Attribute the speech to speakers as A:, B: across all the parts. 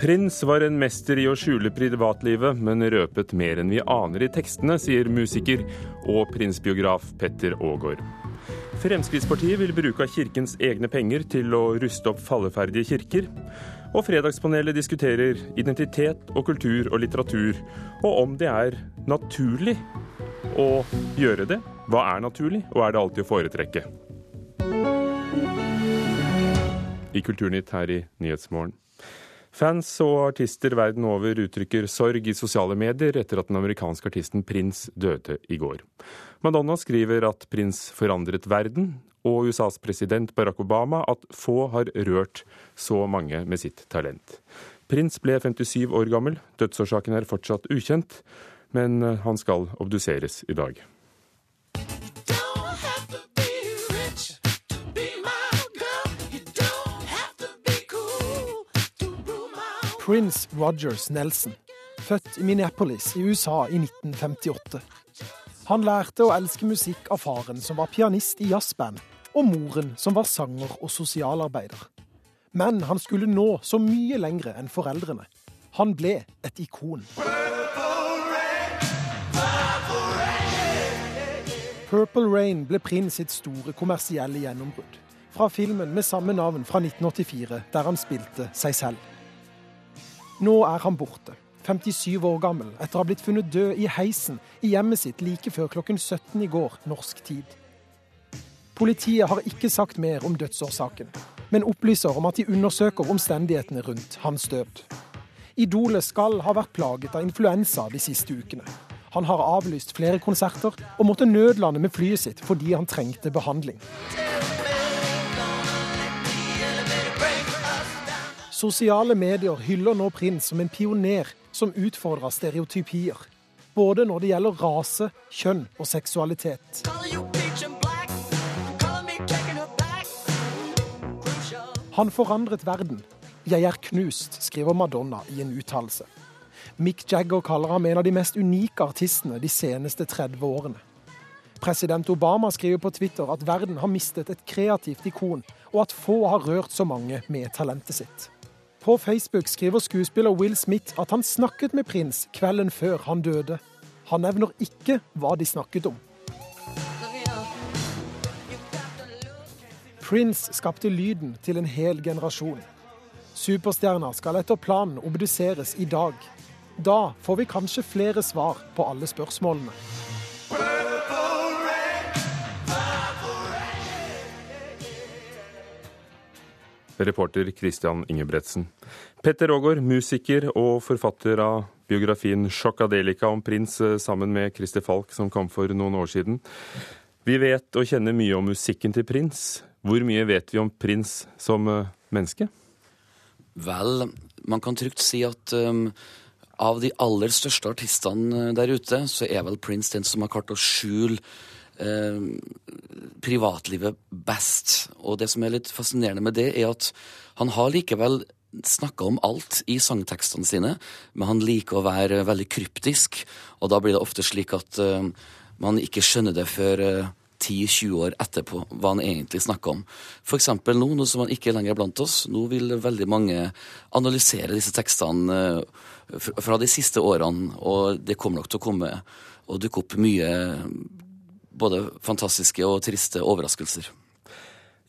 A: Prins var en mester i å skjule privatlivet, men røpet mer enn vi aner i tekstene, sier musiker og prinsbiograf Petter Aagaard. Fremskrittspartiet vil bruke av kirkens egne penger til å ruste opp falleferdige kirker. Og Fredagspanelet diskuterer identitet og kultur og litteratur, og om det er naturlig å gjøre det. Hva er naturlig, og er det alltid å foretrekke? I Kulturnytt her i Nyhetsmorgen. Fans og artister verden over uttrykker sorg i sosiale medier etter at den amerikanske artisten Prins døde i går. Madonna skriver at prins forandret verden, og USAs president Barack Obama at få har rørt så mange med sitt talent. Prins ble 57 år gammel, dødsårsaken er fortsatt ukjent, men han skal obduseres i dag.
B: Prince Rogers Nelson, født i Minneapolis i USA i 1958. Han lærte å elske musikk av faren, som var pianist i jazzband, og moren, som var sanger og sosialarbeider. Men han skulle nå så mye lengre enn foreldrene. Han ble et ikon. Purple Rain ble Prince sitt store kommersielle gjennombrudd. Fra filmen med samme navn fra 1984, der han spilte seg selv. Nå er han borte, 57 år gammel, etter å ha blitt funnet død i heisen i hjemmet sitt like før klokken 17 i går norsk tid. Politiet har ikke sagt mer om dødsårsaken, men opplyser om at de undersøker omstendighetene rundt hans død. Idolet skal ha vært plaget av influensa de siste ukene. Han har avlyst flere konserter og måtte nødlande med flyet sitt fordi han trengte behandling. Sosiale medier hyller nå prins som en pioner som utfordrer stereotypier. Både når det gjelder rase, kjønn og seksualitet. Han forandret verden. Jeg er knust, skriver Madonna i en uttalelse. Mick Jagger kaller ham en av de mest unike artistene de seneste 30 årene. President Obama skriver på Twitter at verden har mistet et kreativt ikon, og at få har rørt så mange med talentet sitt. På Facebook skriver skuespiller Will Smith at han snakket med prins kvelden før han døde. Han nevner ikke hva de snakket om. Prince skapte lyden til en hel generasjon. Superstjerna skal etter planen obduseres i dag. Da får vi kanskje flere svar på alle spørsmålene.
A: Reporter Christian Ingebretsen. Petter Aagaard, musiker og forfatter av biografien 'Sjokkadelika' om prins eh, sammen med Christer Falk, som kom for noen år siden. Vi vet og kjenner mye om musikken til prins. Hvor mye vet vi om prins som eh, menneske?
C: Vel, man kan trygt si at um, av de aller største artistene der ute, så er vel Prince den som har klart å skjule eh, privatlivet best. Og det som er litt fascinerende med det, er at han har likevel snakka om alt i sangtekstene sine, men han liker å være veldig kryptisk, og da blir det ofte slik at uh, man ikke skjønner det før eh, 10-20 år etterpå hva han egentlig snakker om. For eksempel nå, nå som han ikke er lenger blant oss, nå vil veldig mange analysere disse tekstene uh, fra de siste årene, og det kommer nok til å komme og dukke opp mye både fantastiske og triste overraskelser.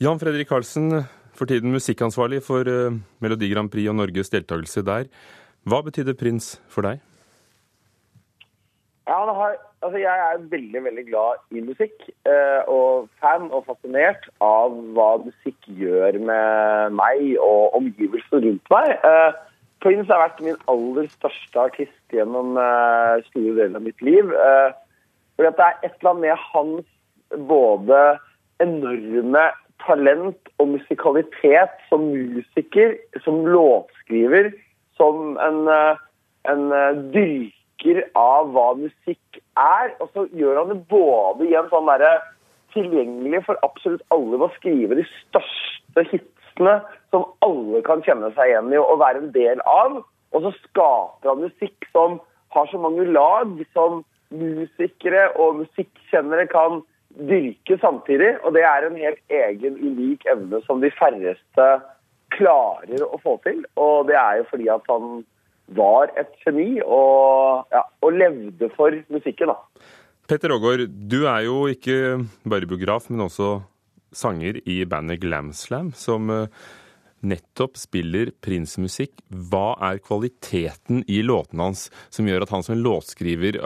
A: Jan Fredrik Karlsen, for tiden musikkansvarlig for eh, Melodi Grand Prix og Norges deltakelse der. Hva betydde Prins for deg?
D: Ja, har, altså jeg er veldig veldig glad i musikk, eh, og fan og fascinert av hva musikk gjør med meg og omgivelsene rundt meg. Eh, Prince har vært min aller største artist gjennom store deler av mitt liv. Fordi at det er et eller annet med hans både enorme talent og musikalitet som musiker, som låtskriver, som en, eh, en eh, dyrker av hva musikk er. Og så gjør han det både i en sånn derre tilgjengelig for absolutt alle ved å skrive de største hitsene som alle kan kjenne seg igjen i og være en del av. Og så skaper han musikk som har så mange lag, som musikere og musikkjennere kan dyrke samtidig. Og det er en helt egen, unik evne som de færreste klarer å få til. Og det er jo fordi at han var et geni og, ja, og levde for musikken. da.
A: Petter Aagaard, du er jo ikke bare biograf, men også sanger i bandet Glamslam, som eh, nettopp spiller Prince-musikk. Hva er kvaliteten i låtene hans som gjør at han som låtskriver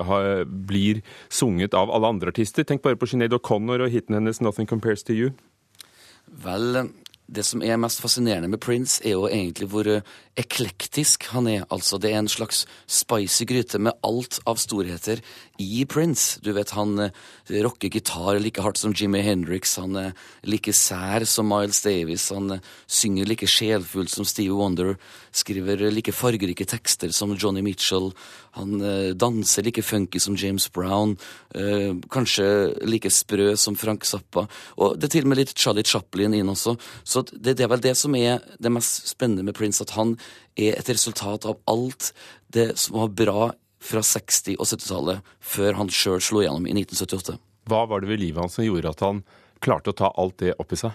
A: blir sunget av alle andre artister? Tenk bare på Sinead O'Connor og hiten hennes 'Nothing Compares to You'.
C: Vel, det som er mest fascinerende med Prince, er jo egentlig hvor eh, eklektisk han er. Altså, det er en slags spicy gryte med alt av storheter i Prince. Du vet, han eh, rocker gitar like hardt som Jimmy Hendrix, han er like sær som Miles Davis, han eh, synger like sjelfullt som Steve Wonder, skriver like fargerike tekster som Johnny Mitchell, han eh, danser like funky som James Brown, kanskje like sprø som Frank Zappa, og det er til og med litt Charlie Chaplin inn også. Så det, det er vel det som er det mest spennende med Prince, at han er et resultat av alt det som var bra fra 60- og 70-tallet, før han sjøl slo igjennom i 1978.
A: Hva var det ved livet hans som gjorde at han klarte å ta alt det opp i seg?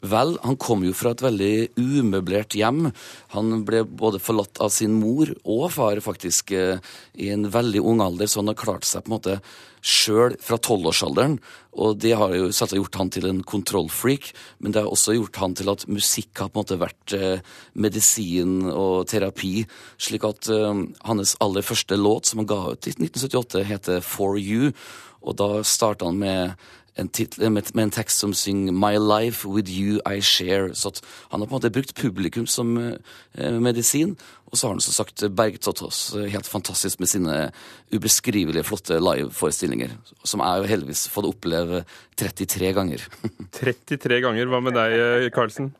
C: Vel, han kom jo fra et veldig umøblert hjem. Han ble både forlatt av sin mor og far, faktisk, eh, i en veldig ung alder, så han har klart seg på en måte sjøl fra tolvårsalderen. Og det har jo selvsagt gjort han til en kontrollfreak, men det har også gjort han til at musikk har på en måte vært eh, medisin og terapi. Slik at eh, hans aller første låt, som han ga ut i 1978, heter For You. Og da starta han med en, titel, med, med, en tekst som synger 'My life with you I share'. Så han har på en måte brukt publikum som eh, medisin. Og så har han som sagt bergtatt oss eh, helt fantastisk med sine ubeskrivelige flotte liveforestillinger. Som jeg jo heldigvis fått oppleve 33 ganger.
A: 33 ganger? Hva med deg, Karlsen?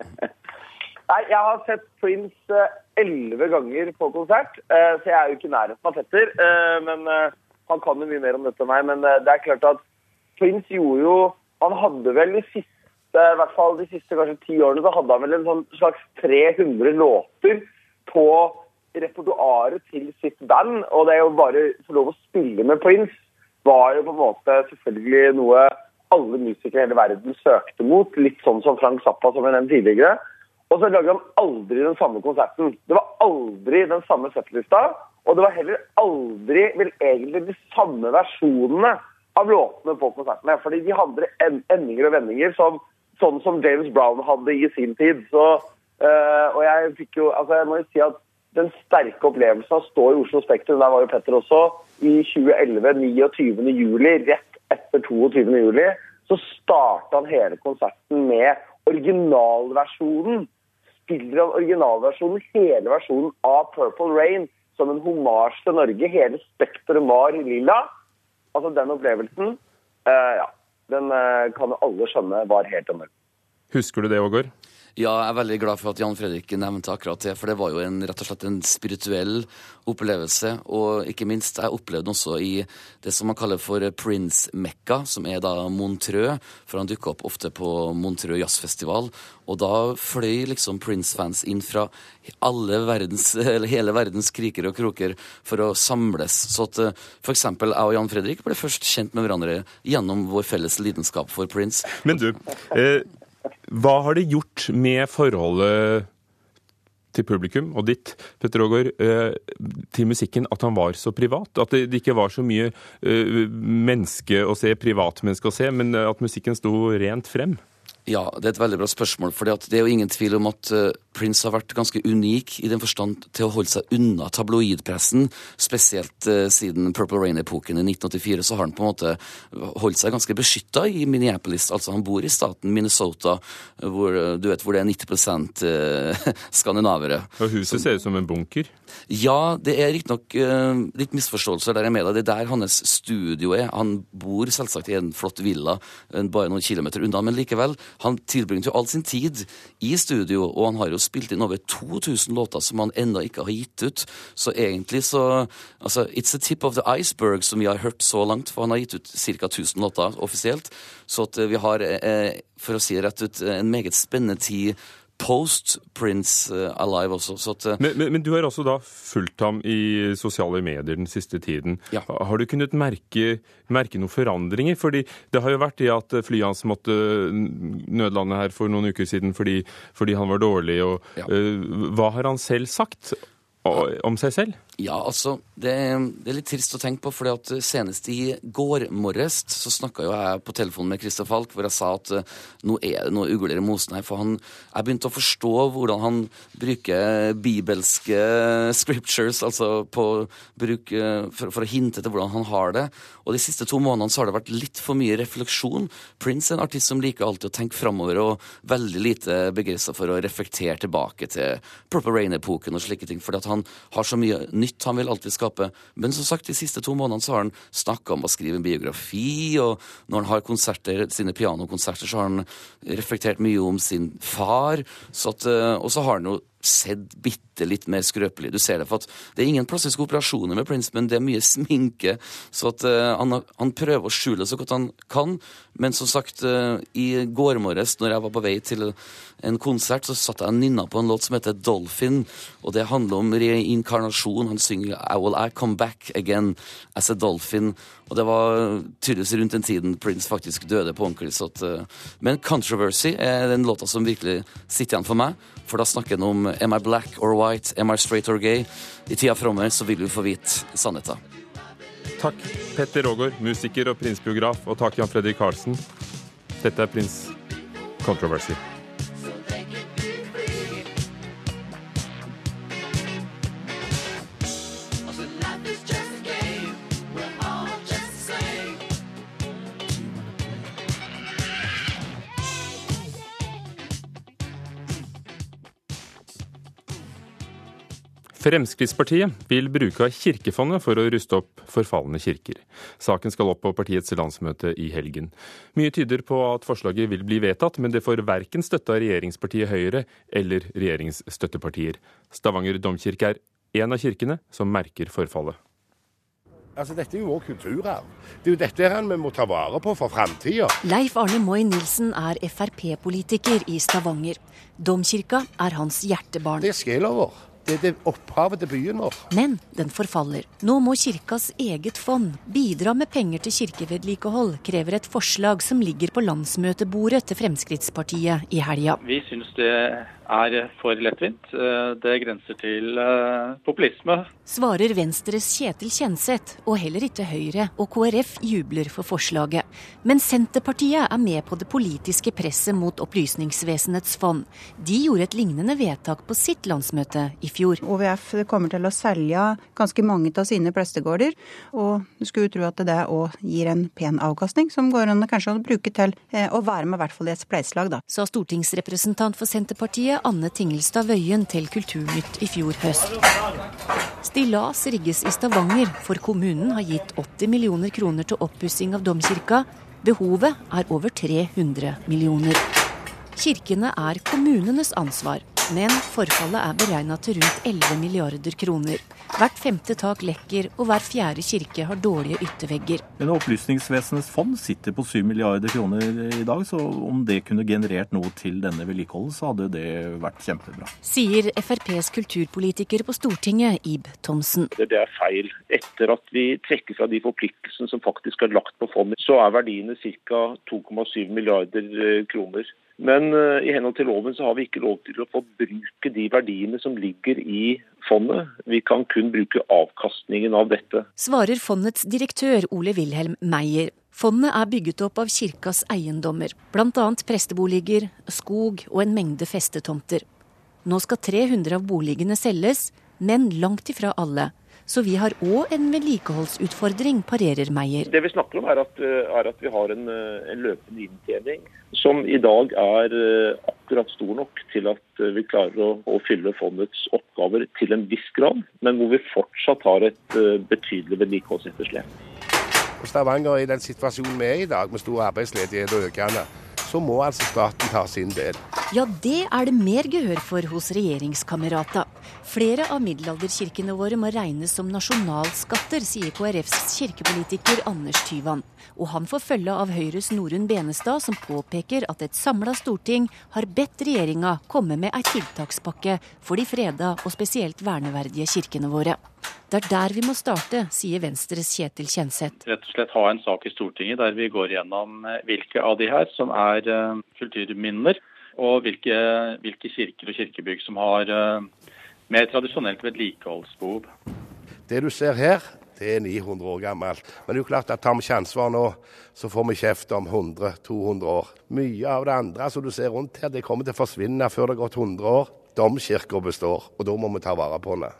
D: Nei, Jeg har sett Prince eh, elleve ganger på konsert, eh, så jeg er jo ikke i nærheten av Petter. Men han kan jo mye mer om dette enn meg. Men det er klart at Prince gjorde jo Han hadde vel de siste i hvert fall de siste kanskje ti årene så hadde han vel en sånn slags 300 låter på repertoaret til sitt band. Og det å bare få lov å spille med Prince var jo på en måte selvfølgelig noe alle musikere i hele verden søkte mot. Litt sånn som Frank Zappa, som jeg nevnte tidligere. Og så lagde han aldri den samme konserten. Det var aldri den samme settlista. Og det var heller aldri vel egentlig de samme versjonene av låtene på konsertene. Fordi de hadde endinger og vendinger som, sånn som James Brown hadde i sin tid. Så, øh, og jeg fikk jo Altså, jeg må jo si at den sterke opplevelsen av å stå i Oslo Spektrum, der var jo Petter også, i 2011, 29. juli, rett etter 22. juli, så starta han hele konserten med originalversjonen. Spiller han originalversjonen, hele versjonen av Purple Rain, som en homasj til Norge. Hele spekteret var lilla. Altså, den opplevelsen, uh, ja, den uh, kan alle skjønne var helt enorm.
A: Husker du det, Ågård?
C: Ja, jeg er veldig glad for at Jan Fredrik nevnte akkurat det, for det var jo en, rett og slett en spirituell opplevelse. Og ikke minst, jeg opplevde også i det som man kaller for Prince Mecca, som er da Montreux, for han dukker opp ofte på Montreux jazzfestival. Og da fløy liksom Prince-fans inn fra verdens, hele verdens kriker og kroker for å samles. Så at f.eks. jeg og Jan Fredrik ble først kjent med hverandre gjennom vår felles lidenskap for Prince.
A: Men du, eh, hva har det gjort med forholdet til publikum og ditt, Petter Aagaard, eh, til musikken at han var så privat? At det ikke var så mye eh, menneske å se, privatmenneske å se, men at musikken sto rent frem?
C: Ja, det er et veldig bra spørsmål. For det er jo ingen tvil om at uh, Prince har vært ganske unik i den forstand til å holde seg unna tabloidpressen. Spesielt uh, siden Purple Rain-epoken i 1984 så har han på en måte holdt seg ganske beskytta i Minneapolis. Altså han bor i staten Minnesota, hvor du vet hvor det er 90 uh, skandinavere.
A: Og huset så, ser ut som en bunker?
C: Ja, det er riktignok litt misforståelser der jeg med deg. Det er der hans studio er. Han bor selvsagt i en flott villa bare noen kilometer unna, men likevel. Han tilbringte jo all sin tid i studio, og han har jo spilt inn over 2000 låter som han ennå ikke har gitt ut. Så egentlig så altså, It's the tip of the iceberg som vi har hørt så langt, for han har gitt ut ca. 1000 låter offisielt. Så at vi har, eh, for å si det rett ut, en meget spennende tid post Prince Alive også. At,
A: men, men, men, du har også da fulgt ham i sosiale medier den siste tiden. Ja. Har du kunnet merke, merke noen forandringer? Fordi det har jo vært det at flyet hans måtte nødlande her for noen uker siden fordi, fordi han var dårlig. Og, ja. uh, hva har han selv sagt om seg selv?
C: Ja, altså, det, det, er litt trist å tenke på, fordi at senest i går morges så snakka jeg på telefonen med Christer Falk, hvor jeg sa at uh, nå er det noe ugler i mosen her. For han, jeg begynte å forstå hvordan han bruker bibelske scriptures, altså på bruk, uh, for, for, å hinte til hvordan han har det. Og de siste to månedene så har det vært litt for mye refleksjon. Prince er en artist som liker alltid å tenke framover, og veldig lite begeistra for å reflektere tilbake til Purple Rain-epoken og slike ting, fordi at han har så mye nytt han vil alltid skape. Men som sagt, de siste to månedene så har han snakka om å skrive en biografi, og når han har konserter, sine pianokonserter, så har han reflektert mye om sin far. Så at, eh, og så har han jo sett bitte litt mer skrøpelig. Du ser det, for at det er ingen plastiske operasjoner med Prince, men det er mye sminke. Så at uh, han, han, prøver å skjule så godt han kan. Men som sagt, uh, i går morges når jeg var på vei til en konsert, så satt jeg og nynna på en låt som heter Dolphin. Og det handler om reinkarnasjon. Han synger I will I come back again as a dolphin. Og det var tydeligvis rundt den tiden Prince faktisk døde på ordentlig. At, uh, men Controversy er den låta som virkelig sitter igjen for meg. For da snakker han om Am I black or white? Am I straight or gay? I tida framover så vil du få vite sannheten.
A: Takk, Petter Aagaard, musiker og prinsbiograf, og takk, Jan Fredrik Karlsen. Dette er Prins Controversy. Fremskrittspartiet vil bruke av Kirkefondet for å ruste opp forfalne kirker. Saken skal opp på partiets landsmøte i helgen. Mye tyder på at forslaget vil bli vedtatt, men det får verken støtte av regjeringspartiet Høyre eller regjeringsstøttepartier. Stavanger domkirke er en av kirkene som merker forfallet.
E: Altså, Dette er jo vår kulturarv. Det er jo dette her vi må ta vare på for framtida.
F: Leif Arne Moy Nilsen er Frp-politiker i Stavanger. Domkirka er hans hjertebarn.
E: Det er sjela vår. Det er det opphavet til byen vår.
F: Men den forfaller. Nå må kirkas eget fond bidra med penger til kirkevedlikehold, krever et forslag som ligger på landsmøtebordet til Fremskrittspartiet i helga.
G: Vi syns det er for lettvint. Eh, det grenser til eh, populisme.
F: Svarer Venstres Kjetil Kjenseth, og heller ikke Høyre og KrF jubler for forslaget. Men Senterpartiet er med på det politiske presset mot Opplysningsvesenets fond. De gjorde et lignende vedtak på sitt landsmøte i fjor.
H: OVF kommer til å selge ganske mange av sine prestegårder, og du skulle tro at det òg gir en pen avkastning, som går an kanskje å bruke til eh, å være med i hvert fall i et spleiselag, da.
F: Sa stortingsrepresentant for Senterpartiet Anne Tingelstad Wøien til Kulturnytt i fjor høst. Stillas rigges i Stavanger, for kommunen har gitt 80 millioner kroner til oppussing av domkirka. Behovet er over 300 millioner. Kirkene er kommunenes ansvar, men forfallet er beregna til rundt 11 milliarder kroner. Hvert femte tak lekker, og hver fjerde kirke har dårlige yttervegger.
I: Men Opplysningsvesenets fond sitter på 7 milliarder kroner i dag, så om det kunne generert noe til denne vedlikeholdet, så hadde det vært kjempebra.
F: Sier FrPs kulturpolitiker på Stortinget, Ib Thomsen.
J: Det er feil. Etter at vi trekker fra de forpliktelsene som faktisk er lagt på fondet, så er verdiene ca. 2,7 milliarder kroner. Men uh, i henhold til loven så har vi ikke lov til å få bruke de verdiene som ligger i fondet. Vi kan kun bruke avkastningen av dette.
F: Svarer fondets direktør Ole Wilhelm Meyer. Fondet er bygget opp av kirkas eiendommer, bl.a. presteboliger, skog og en mengde festetomter. Nå skal 300 av boligene selges, men langt ifra alle. Så vi har òg en vedlikeholdsutfordring, parerer Meyer.
J: Det vi snakker om er at, eh, er at vi har en, eh, en, løpende inntjening som i dag er eh, akkurat stor nok til at vi klarer å, å fylle fondets oppgaver til en viss grad, men hvor vi fortsatt har et betydelig vedlikeholdsetterslep.
E: Stavanger i den situasjonen vi er i dag, med stor arbeidsledighet og økende, så må altså staten ta sin del.
F: Ja, det er det mer gehør for hos regjeringskamerata. Flere av middelalderkirkene våre må regnes som nasjonalskatter, sier KrFs kirkepolitiker Anders Tyvand. Og han får følge av Høyres Norunn Benestad, som påpeker at et samla storting har bedt regjeringa komme med ei tiltakspakke for de freda og spesielt verneverdige kirkene våre. Det er der vi må starte, sier Venstres Kjetil Kjenseth.
G: Rett og slett ha en sak i Stortinget der vi går gjennom eh, hvilke av de her som er uh, kulturminner, og hvilke, hvilke, kirker og kirkebygg som har mer tradisjonelt vedlikeholdsbehov.
E: Det du ser her, det er 900 år gammelt. Men det er jo klart at tar vi ikke ansvar nå, så får vi kjeft om 100-200 år. Mye av det andre som du ser rundt her, det kommer til å forsvinne før det har gått 100 år. Domkirka består, og da må vi ta vare på den.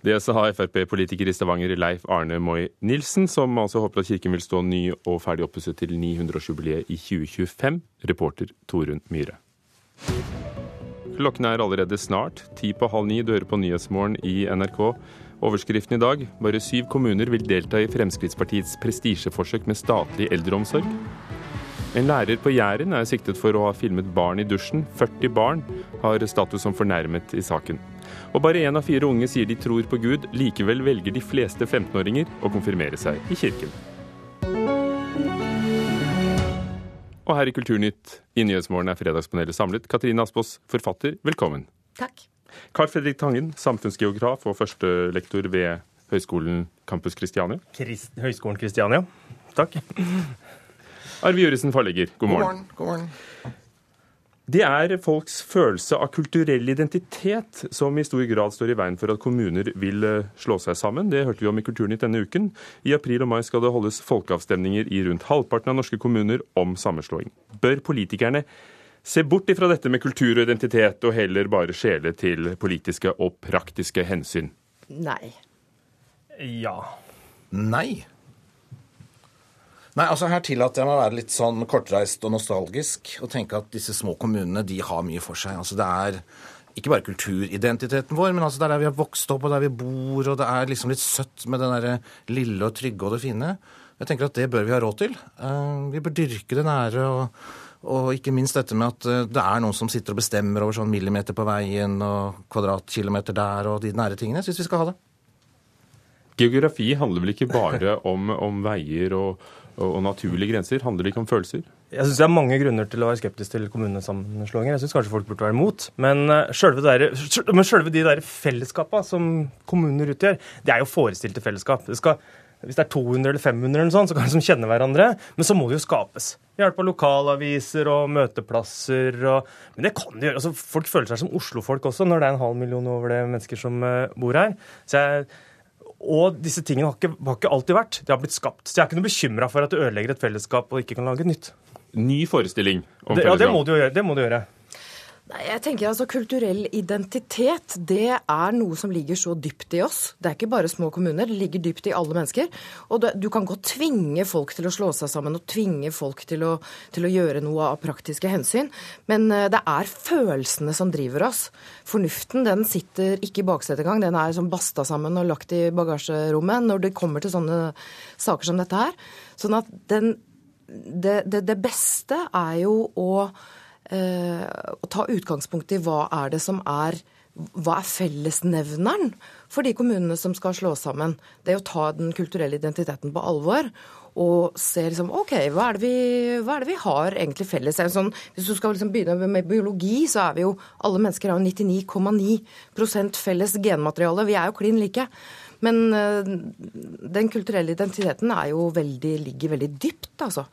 A: Det sa Frp-politiker i Stavanger Leif Arne Moi Nilsen, som altså håper at kirken vil stå ny og ferdig oppusset til 900-årsjubileet i 2025. Reporter Torunn Myhre. Klokken er allerede snart ti på halv ni. Du hører på Nyhetsmorgen i NRK. Overskriften i dag bare syv kommuner vil delta i Fremskrittspartiets prestisjeforsøk med statlig eldreomsorg. En lærer på Jæren er siktet for å ha filmet barn i dusjen. 40 barn har status som fornærmet i saken. Og bare én av fire unge sier de tror på Gud. Likevel velger de fleste 15-åringer å konfirmere seg i kirken. Og her i Kulturnytt i Nyhetsmorgen er Fredagspanelet samlet. Katrine Aspaas, forfatter, velkommen.
K: Takk.
A: Carl Fredrik Tangen, samfunnsgeograf og førstelektor ved Høgskolen Campus Christiania.
L: Krist Høgskolen Christiania. Takk.
A: Arve Juritzen, forlegger, god morgen.
M: God morgen. God morgen.
A: Det er folks følelse av kulturell identitet som i stor grad står i veien for at kommuner vil eh, slå seg sammen. Det hørte vi om i Kulturnytt denne uken. I april og mai skal det holdes folkeavstemninger i rundt halvparten av norske kommuner om sammenslåing. Bør politikerne se bort ifra dette med kultur og identitet, og heller bare skjele til politiske og praktiske hensyn?
K: Nei.
L: Ja.
M: Nei. Nei, altså Her tillater jeg meg å være litt sånn kortreist og nostalgisk og tenke at disse små kommunene de har mye for seg. Altså Det er ikke bare kulturidentiteten vår, men altså det er der vi har vokst opp og der vi bor, og det er liksom litt søtt med det der lille og trygge og det fine. Jeg tenker at det bør vi ha råd til. Eh, vi bør dyrke det nære. og, og ikke minst dette med at eh, det er noen som sitter og bestemmer over sånn millimeter på veien og kvadratkilometer der og de nære tingene. Jeg syns vi skal ha det.
A: Geografi handler vel ikke bare om, om veier og, og, naturlige grenser? Handler det ikke om følelser?
L: Jeg syns det er mange grunner til å være skeptisk til kommunesammenslåinger. Jeg syns kanskje folk burde være imot. Men men sjølve de der fellesskapa som kommuner utgjør, det er jo forestilte fellesskap. Det skal, hvis det er 200 eller 500, eller sånn, så kan de kjenne hverandre. Men så må det jo skapes. Ved hjelp av lokalaviser og møteplasser. Og, men det kan de gjøre. Altså, folk føler seg som Oslo-folk også, når det er en halv million over det mennesker som uh, bor her. Så jeg og disse tingene har ikke, har ikke, alltid vært. De har blitt skapt. Så jeg er ikke noe bekymra for at du ødelegger et fellesskap og ikke kan lage et nytt.
A: Ny forestilling om
L: det, Ja, det må du gjøre. Det må du gjøre.
K: Jeg tenker altså Kulturell identitet det er noe som ligger så dypt i oss. Det er ikke bare små kommuner, det ligger dypt i alle mennesker. Og Du kan godt tvinge folk til å slå seg sammen og tvinge folk til å, til å gjøre noe av praktiske hensyn, men eh, det er følelsene som driver oss. Fornuften den sitter ikke i baksetet engang, den er som basta sammen og lagt i bagasjerommet når det kommer til sånne saker som dette her. Sånn at den, det, det, det beste er jo å ta utgangspunkt i hva er det som er hva er fellesnevneren for de kommunene som skal slås sammen? Det er å ta den kulturelle identiteten på alvor og se liksom OK, hva er vi, er det vi har egentlig felles? Sånn, hvis du skal liksom begynne med biologi, så er vi jo Alle mennesker har 99,9% felles genmateriale. Vi er jo klin like. Men uh, den kulturelle identiteten veldig, ligger veldig dypt, altså.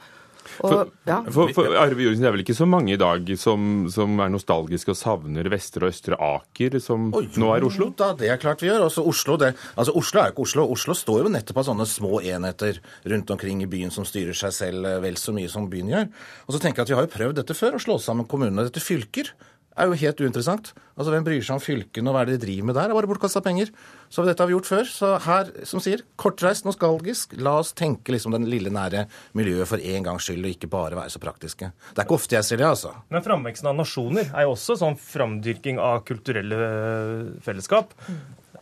A: For, ja. for, for Arve Jorgensen, det er vel ikke så mange i dag som, som er nostalgiske og savner Vestre og Østre Aker, som oh, jo, nå er Oslo?
M: Da, det er klart vi gjør. Også Oslo, det, altså Oslo er jo ikke Oslo. Oslo står jo nettopp av sånne små enheter rundt omkring i byen som styrer seg selv eh, vel så mye som byen gjør. Og så tenker jeg at Vi har jo prøvd dette før, å slå sammen kommunene. Dette fylker er jo helt uinteressant. Altså, Hvem bryr seg om fylkene og hva er det de driver med der? Det er bare bortkasta penger. Så dette har vi gjort før. Så her, som sier, kortreist, nostalgisk. La oss tenke liksom den lille, nære miljøet for en gangs skyld, og ikke bare være så praktiske. Det er ikke ofte jeg ser det, altså.
L: Men framveksten av nasjoner er jo også sånn framdyrking av kulturelle øh, fellesskap.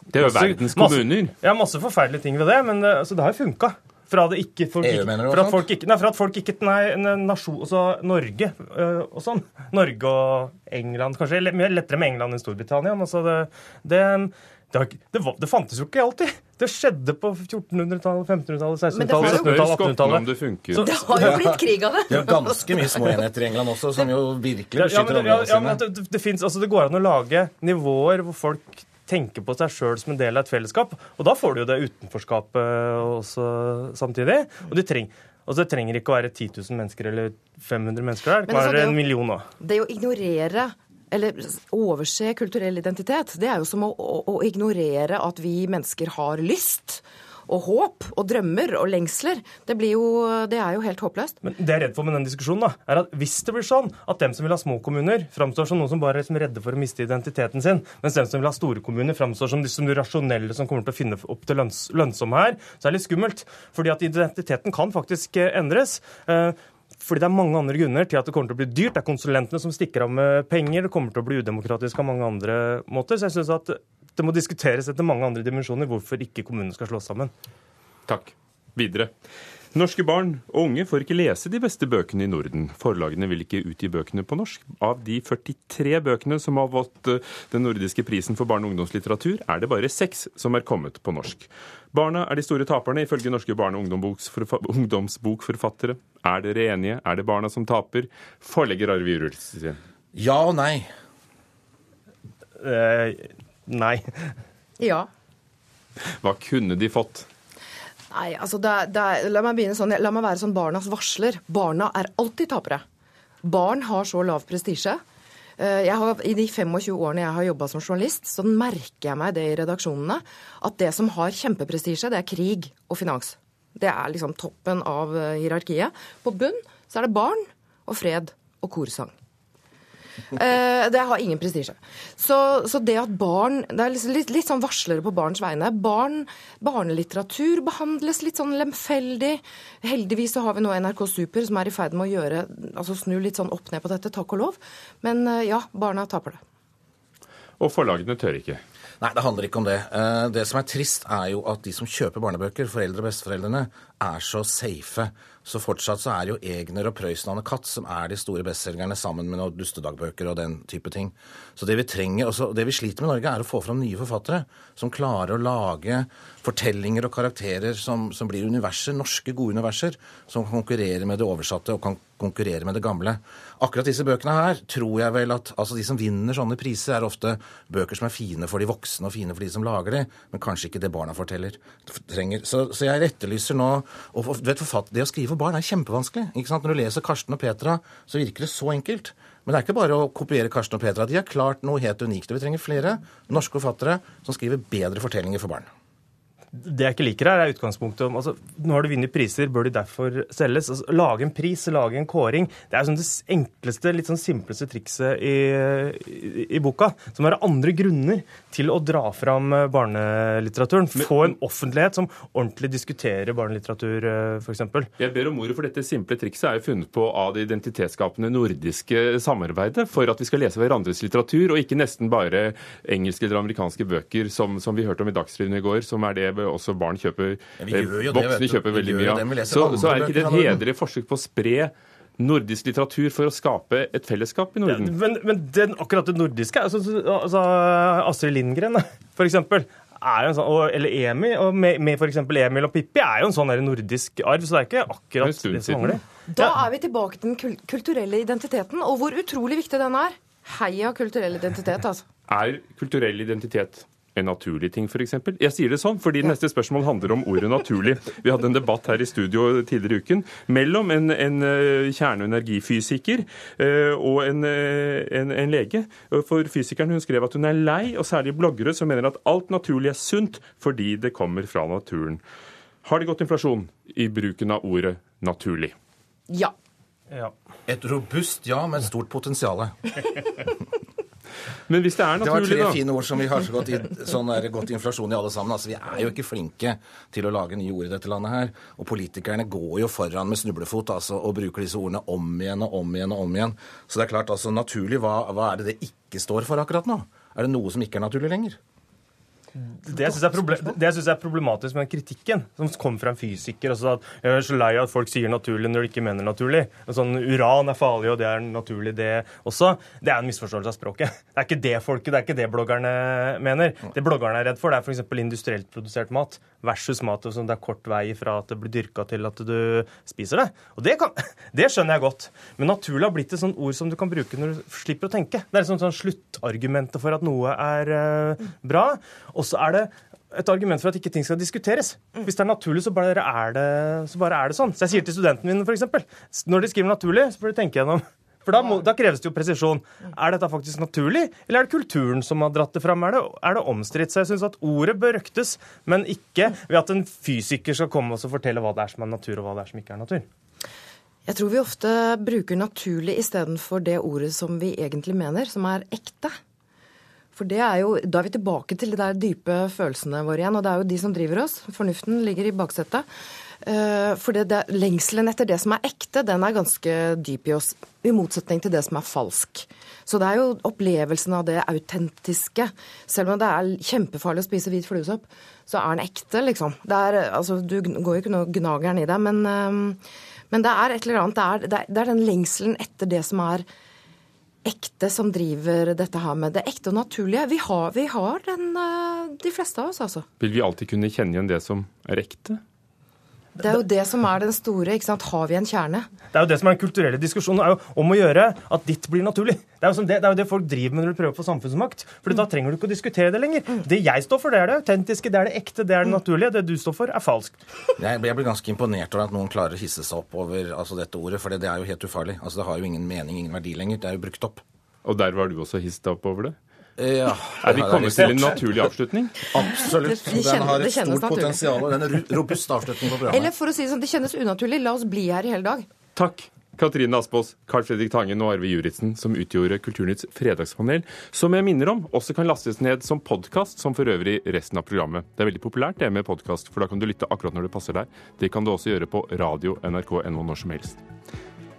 A: Det er jo verdens kommuner.
L: Masse, ja, masse forferdelige ting ved det, men det, altså, det har jo funka. Fra, det ikke, folk,
M: EU, mener du, Fra
L: at folk ikke, nei, fra at folk ikke Nei, nasjon, altså Norge øh, og sånn. Norge og England, kanskje. Mye lettere med England enn Storbritannia. Men altså det, det, det, det, var, det fantes jo ikke alltid. Det skjedde på 1400-tallet, 1500-tallet,
K: Men det har
L: 1600-tallet, 1700-tallet,
A: Spør skottene om
L: 1800-tallet.
A: det
K: Det har jo blitt krig av det.
M: Det er ganske mye små enheter i England også, som jo virkelig
L: Ja, ja, men,
M: beskytter
L: det- ja, ja, men
M: sine.
L: det, det, finnes, altså det går an å lage nivåer hvor folk tenker på seg sjøl som en del av et fellesskap. Og da får du jo det utenforskapet også samtidig. Og det, treng, altså det trenger ikke å være 10 000 mennesker eller 500 mennesker der. Det kan
K: altså,
L: være en million òg.
K: Det å ignorere eller overse kulturell identitet, det er jo som å, å, å ignorere at vi mennesker har lyst og håp og drømmer og lengsler. Det, jo, det er jo helt håpløst.
L: Men det jeg er redd for med den diskusjonen, da, er at hvis det blir sånn at dem som vil ha små kommuner, framstår som noen som bare er liksom redde for å miste identiteten sin, mens dem som vil ha store kommuner, framstår som de, som rasjonelle som kommer til å finne opp til lønns, lønnsomme her, så er det litt skummelt. Fordi at identiteten kan faktisk eh, endres. Eh, fordi det er mange andre grunner til at det kommer til å bli dyrt. Det er konsulentene som stikker av med penger. Det kommer til å bli udemokratisk av mange andre måter. Så jeg synes at det må diskuteres etter mange andre dimensjoner hvorfor ikke kommunene skal slås sammen.
A: Takk. Videre. Norske barn og unge får ikke lese de beste bøkene i Norden. Forlagene vil ikke utgi bøkene på norsk. Av de 43 bøkene som har fått eh, den nordiske prisen for barne- og ungdomslitteratur, er det bare seks som er kommet på norsk. Barna er de store taperne, ifølge norske barne- og ungdomsbokforfattere. Er dere enige? Er det barna som taper? Forlegger Arve Jurulfsen.
M: Ja og nei.
L: Eh, nei.
K: Ja.
A: Hva kunne de fått?
K: Nei, altså det, er- det, er- La meg sånn, la meg være sånn barnas varsler. Barna er alltid tapere. Barn har så lav prestisje. Eh, Jeg har, I de 25 årene jeg har jobba som journalist, så merker jeg meg det i redaksjonene, at det som har kjempeprestisje, det er krig og finans. Det er liksom toppen av eh, hierarkiet. På bunn så er det barn og fred og korsang. Eh, det har ingen prestisje. Så, så det at barn Det er liksom litt, litt sånn varslere på barns vegne. Barn, Barnelitteratur behandles litt sånn lemfeldig. Heldigvis så har vi nå NRK Super som er i ferd med å gjøre, altså snu litt sånn opp ned på dette, takk og lov. Men eh, ja, barna taper det.
A: Og forlagene tør ikke.
M: Nei, det handler ikke om det. Eh, Det som er trist, er jo at de som kjøper barnebøker, foreldre og besteforeldrene, er så safe. Så fortsatt så er jo Egner og Prøysen og Katt som er de store bestselgerne, sammen med noen dustedagbøker og den type ting. Så det vi trenger, også, det vi sliter med i Norge, er å få fram nye forfattere som klarer å lage fortellinger og karakterer som, som blir universer, norske, gode universer, som konkurrerer med det oversatte og kan konkurrere med det gamle. Akkurat disse bøkene her tror jeg vel at altså de som vinner sånne priser, er ofte bøker som er fine for de voksne og fine for de som lager de, men kanskje ikke det barna forteller, trenger. Så, så jeg etterlyser nå og du vet, forfatt, Det å skrive for barn er kjempevanskelig. ikke sant? Når du leser Karsten og Petra, så virker det så enkelt. Men det er ikke bare å kopiere Karsten og Petra. De har klart noe helt unikt. Og vi trenger flere norske forfattere som skriver bedre fortellinger for barn.
L: Det jeg ikke liker her, er utgangspunktet om altså, Nå har du vunnet priser, bør de derfor selges? Altså, lage en pris, lage en kåring. Det er sånn det enkleste, litt sånn simpleste trikset i, i, i boka. Som har andre grunner til å dra fram eh, barnelitteraturen. Få en offentlighet som ordentlig diskuterer barnelitteratur, f.eks.
A: Jeg ber om ordet, for dette simple trikset er jo funnet på av det identitetsskapende nordiske samarbeidet for at vi skal lese hverandres litteratur, og ikke nesten bare engelske eller amerikanske bøker, som, som vi hørte om i Dagsrevyen i går, som er det også barn kjøper.
M: Ja, det,
A: voksne kjøper veldig mye av. Så, så er ikke det et hederlig forsøk på å spre nordisk litteratur for å skape et fellesskap i Norden?
L: Men, men den, akkurat det nordiske altså, altså, Astrid Lindgren, for eksempel. Er en sånn, og, eller Emil, og med, med f.eks. Emil og Pippi er jo en sånn nordisk arv, så det er ikke akkurat det som mangler.
K: Da er vi tilbake til den kulturelle identiteten, og hvor utrolig viktig den er. Heia kulturell identitet, altså.
A: Er kulturell identitet en naturlig ting, f.eks.? Jeg sier det sånn fordi neste spørsmål handler om ordet naturlig. Vi hadde en debatt her i studio tidligere i uken mellom en, en kjerneenergifysiker og energifysiker eh, og en, eh, en, en lege. For fysikeren hun skrev at hun er lei, og særlig bloggere som mener at alt naturlig er sunt fordi det kommer fra naturen. Har det gått inflasjon i bruken av ordet naturlig?
K: Ja.
M: Et robust ja med et stort potensial.
A: Men hvis det er
M: Det var tre
A: da
M: fine ord som vi har så godt, i, sånn der, godt inflasjon i alle sammen. Altså, Vi er jo ikke flinke til å lage nye ord i dette landet her. Og politikerne går jo foran med snublefot altså, og bruker disse ordene om igjen og om igjen og om igjen. Så det er klart, altså naturlig, hva, hva er det det ikke står for akkurat nå? Er det noe som ikke er naturlig lenger?
L: Det syns jeg, jeg, er problematisk med den kritikken som kom fra en fysiker. Altså at jeg er så lei av at folk sier naturlig når de ikke mener naturlig. Sånn, Uran er farlig, og det er naturlig, det også. Det er en misforståelse av språket. Det er ikke det folket, det er ikke det bloggerne mener. Det bloggerne er redd for, det er f.eks. industrielt produsert mat versus mat som det er kort vei fra at det blir dyrka til at du spiser det. Og det, kan, det, skjønner jeg godt. Men naturlig har blitt et sånt ord som du kan bruke når du slipper å tenke. Det er sånt, sånn sluttargumentet for at noe er uh, bra. Og så er det et argument for at ikke ting skal diskuteres. Hvis det er naturlig, så bare er det, så bare er det sånn. Så jeg sier til studentene mine f.eks. Når de skriver naturlig, så får de tenke gjennom for da, må, da, kreves det jo presisjon. Er dette faktisk naturlig, eller er det kulturen som har dratt det fram? Er det, er det omstridt? Så jeg syns at ordet bør røktes, men ikke ved at en fysiker skal komme og fortelle hva det er som er natur, og hva det er som ikke er natur.
K: Jeg tror vi ofte bruker naturlig istedenfor det ordet som vi egentlig mener, som er ekte. For det er jo, Da er vi tilbake til de der dype følelsene våre igjen. Og det er jo de som driver oss. Fornuften ligger i baksetet. Eh, for det, det, lengselen etter det som er ekte, den er ganske dyp i oss. I motsetning til det som er falsk. Så det er jo opplevelsen av det autentiske. Selv om det er kjempefarlig å spise hvit fluesopp, så er den ekte, liksom. Er, altså, du går jo ikke noe gnageren i deg, men, eh, men det er et eller annet. Det er, det er den lengselen etter det som er ekte som driver dette her med det ekte og naturlige. Vi har, vi har den, eh, de fleste av oss, altså.
A: Vil vi alltid kunne kjenne igjen det som er ekte?
K: Det er jo det som er den store. ikke sant? Har vi en kjerne?
L: Det er jo det som er den kulturelle diskusjonen. er jo om å gjøre at ditt blir naturlig. Det er jo, det, det, er jo det, folk driver med når de prøver å få samfunnsmakt. For mm. da trenger du ikke å diskutere det lenger. Mm. Det jeg står for, det er det autentiske, det er det ekte, det er det mm. naturlige. Det du står for, er falskt.
M: Jeg blir ganske imponert over at noen klarer å hisse seg opp over altså, dette ordet, for det, det er jo helt ufarlig. Altså, Det har jo ingen mening, ingen verdi lenger. Det er jo brukt opp.
A: Og der var du også hisset opp over det?
M: Ja,
A: er vi kommet til en naturlig avslutning?
M: Absolutt. Den har et stort potensial og en robust avslutning på programmet.
K: Eller for å si det sånn, det kjennes unaturlig. La oss bli her i hele dag.
A: Takk. Katrine Aspaas, Carl Fredrik Tangen og Arve Juritzen, som utgjorde Kulturnytts fredagspanel, som jeg minner om også kan lastes ned som podkast, som for øvrig resten av programmet. Det er veldig populært det med podkast, for da kan du lytte akkurat når det passer deg. Det kan du også gjøre på radio nrk.no når som helst.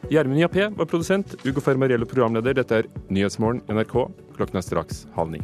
A: Gjermund Jappé var produsent, Ugo Fermariello programleder. Dette er Nyhetsmorgen NRK. Klokken er straks halv ni.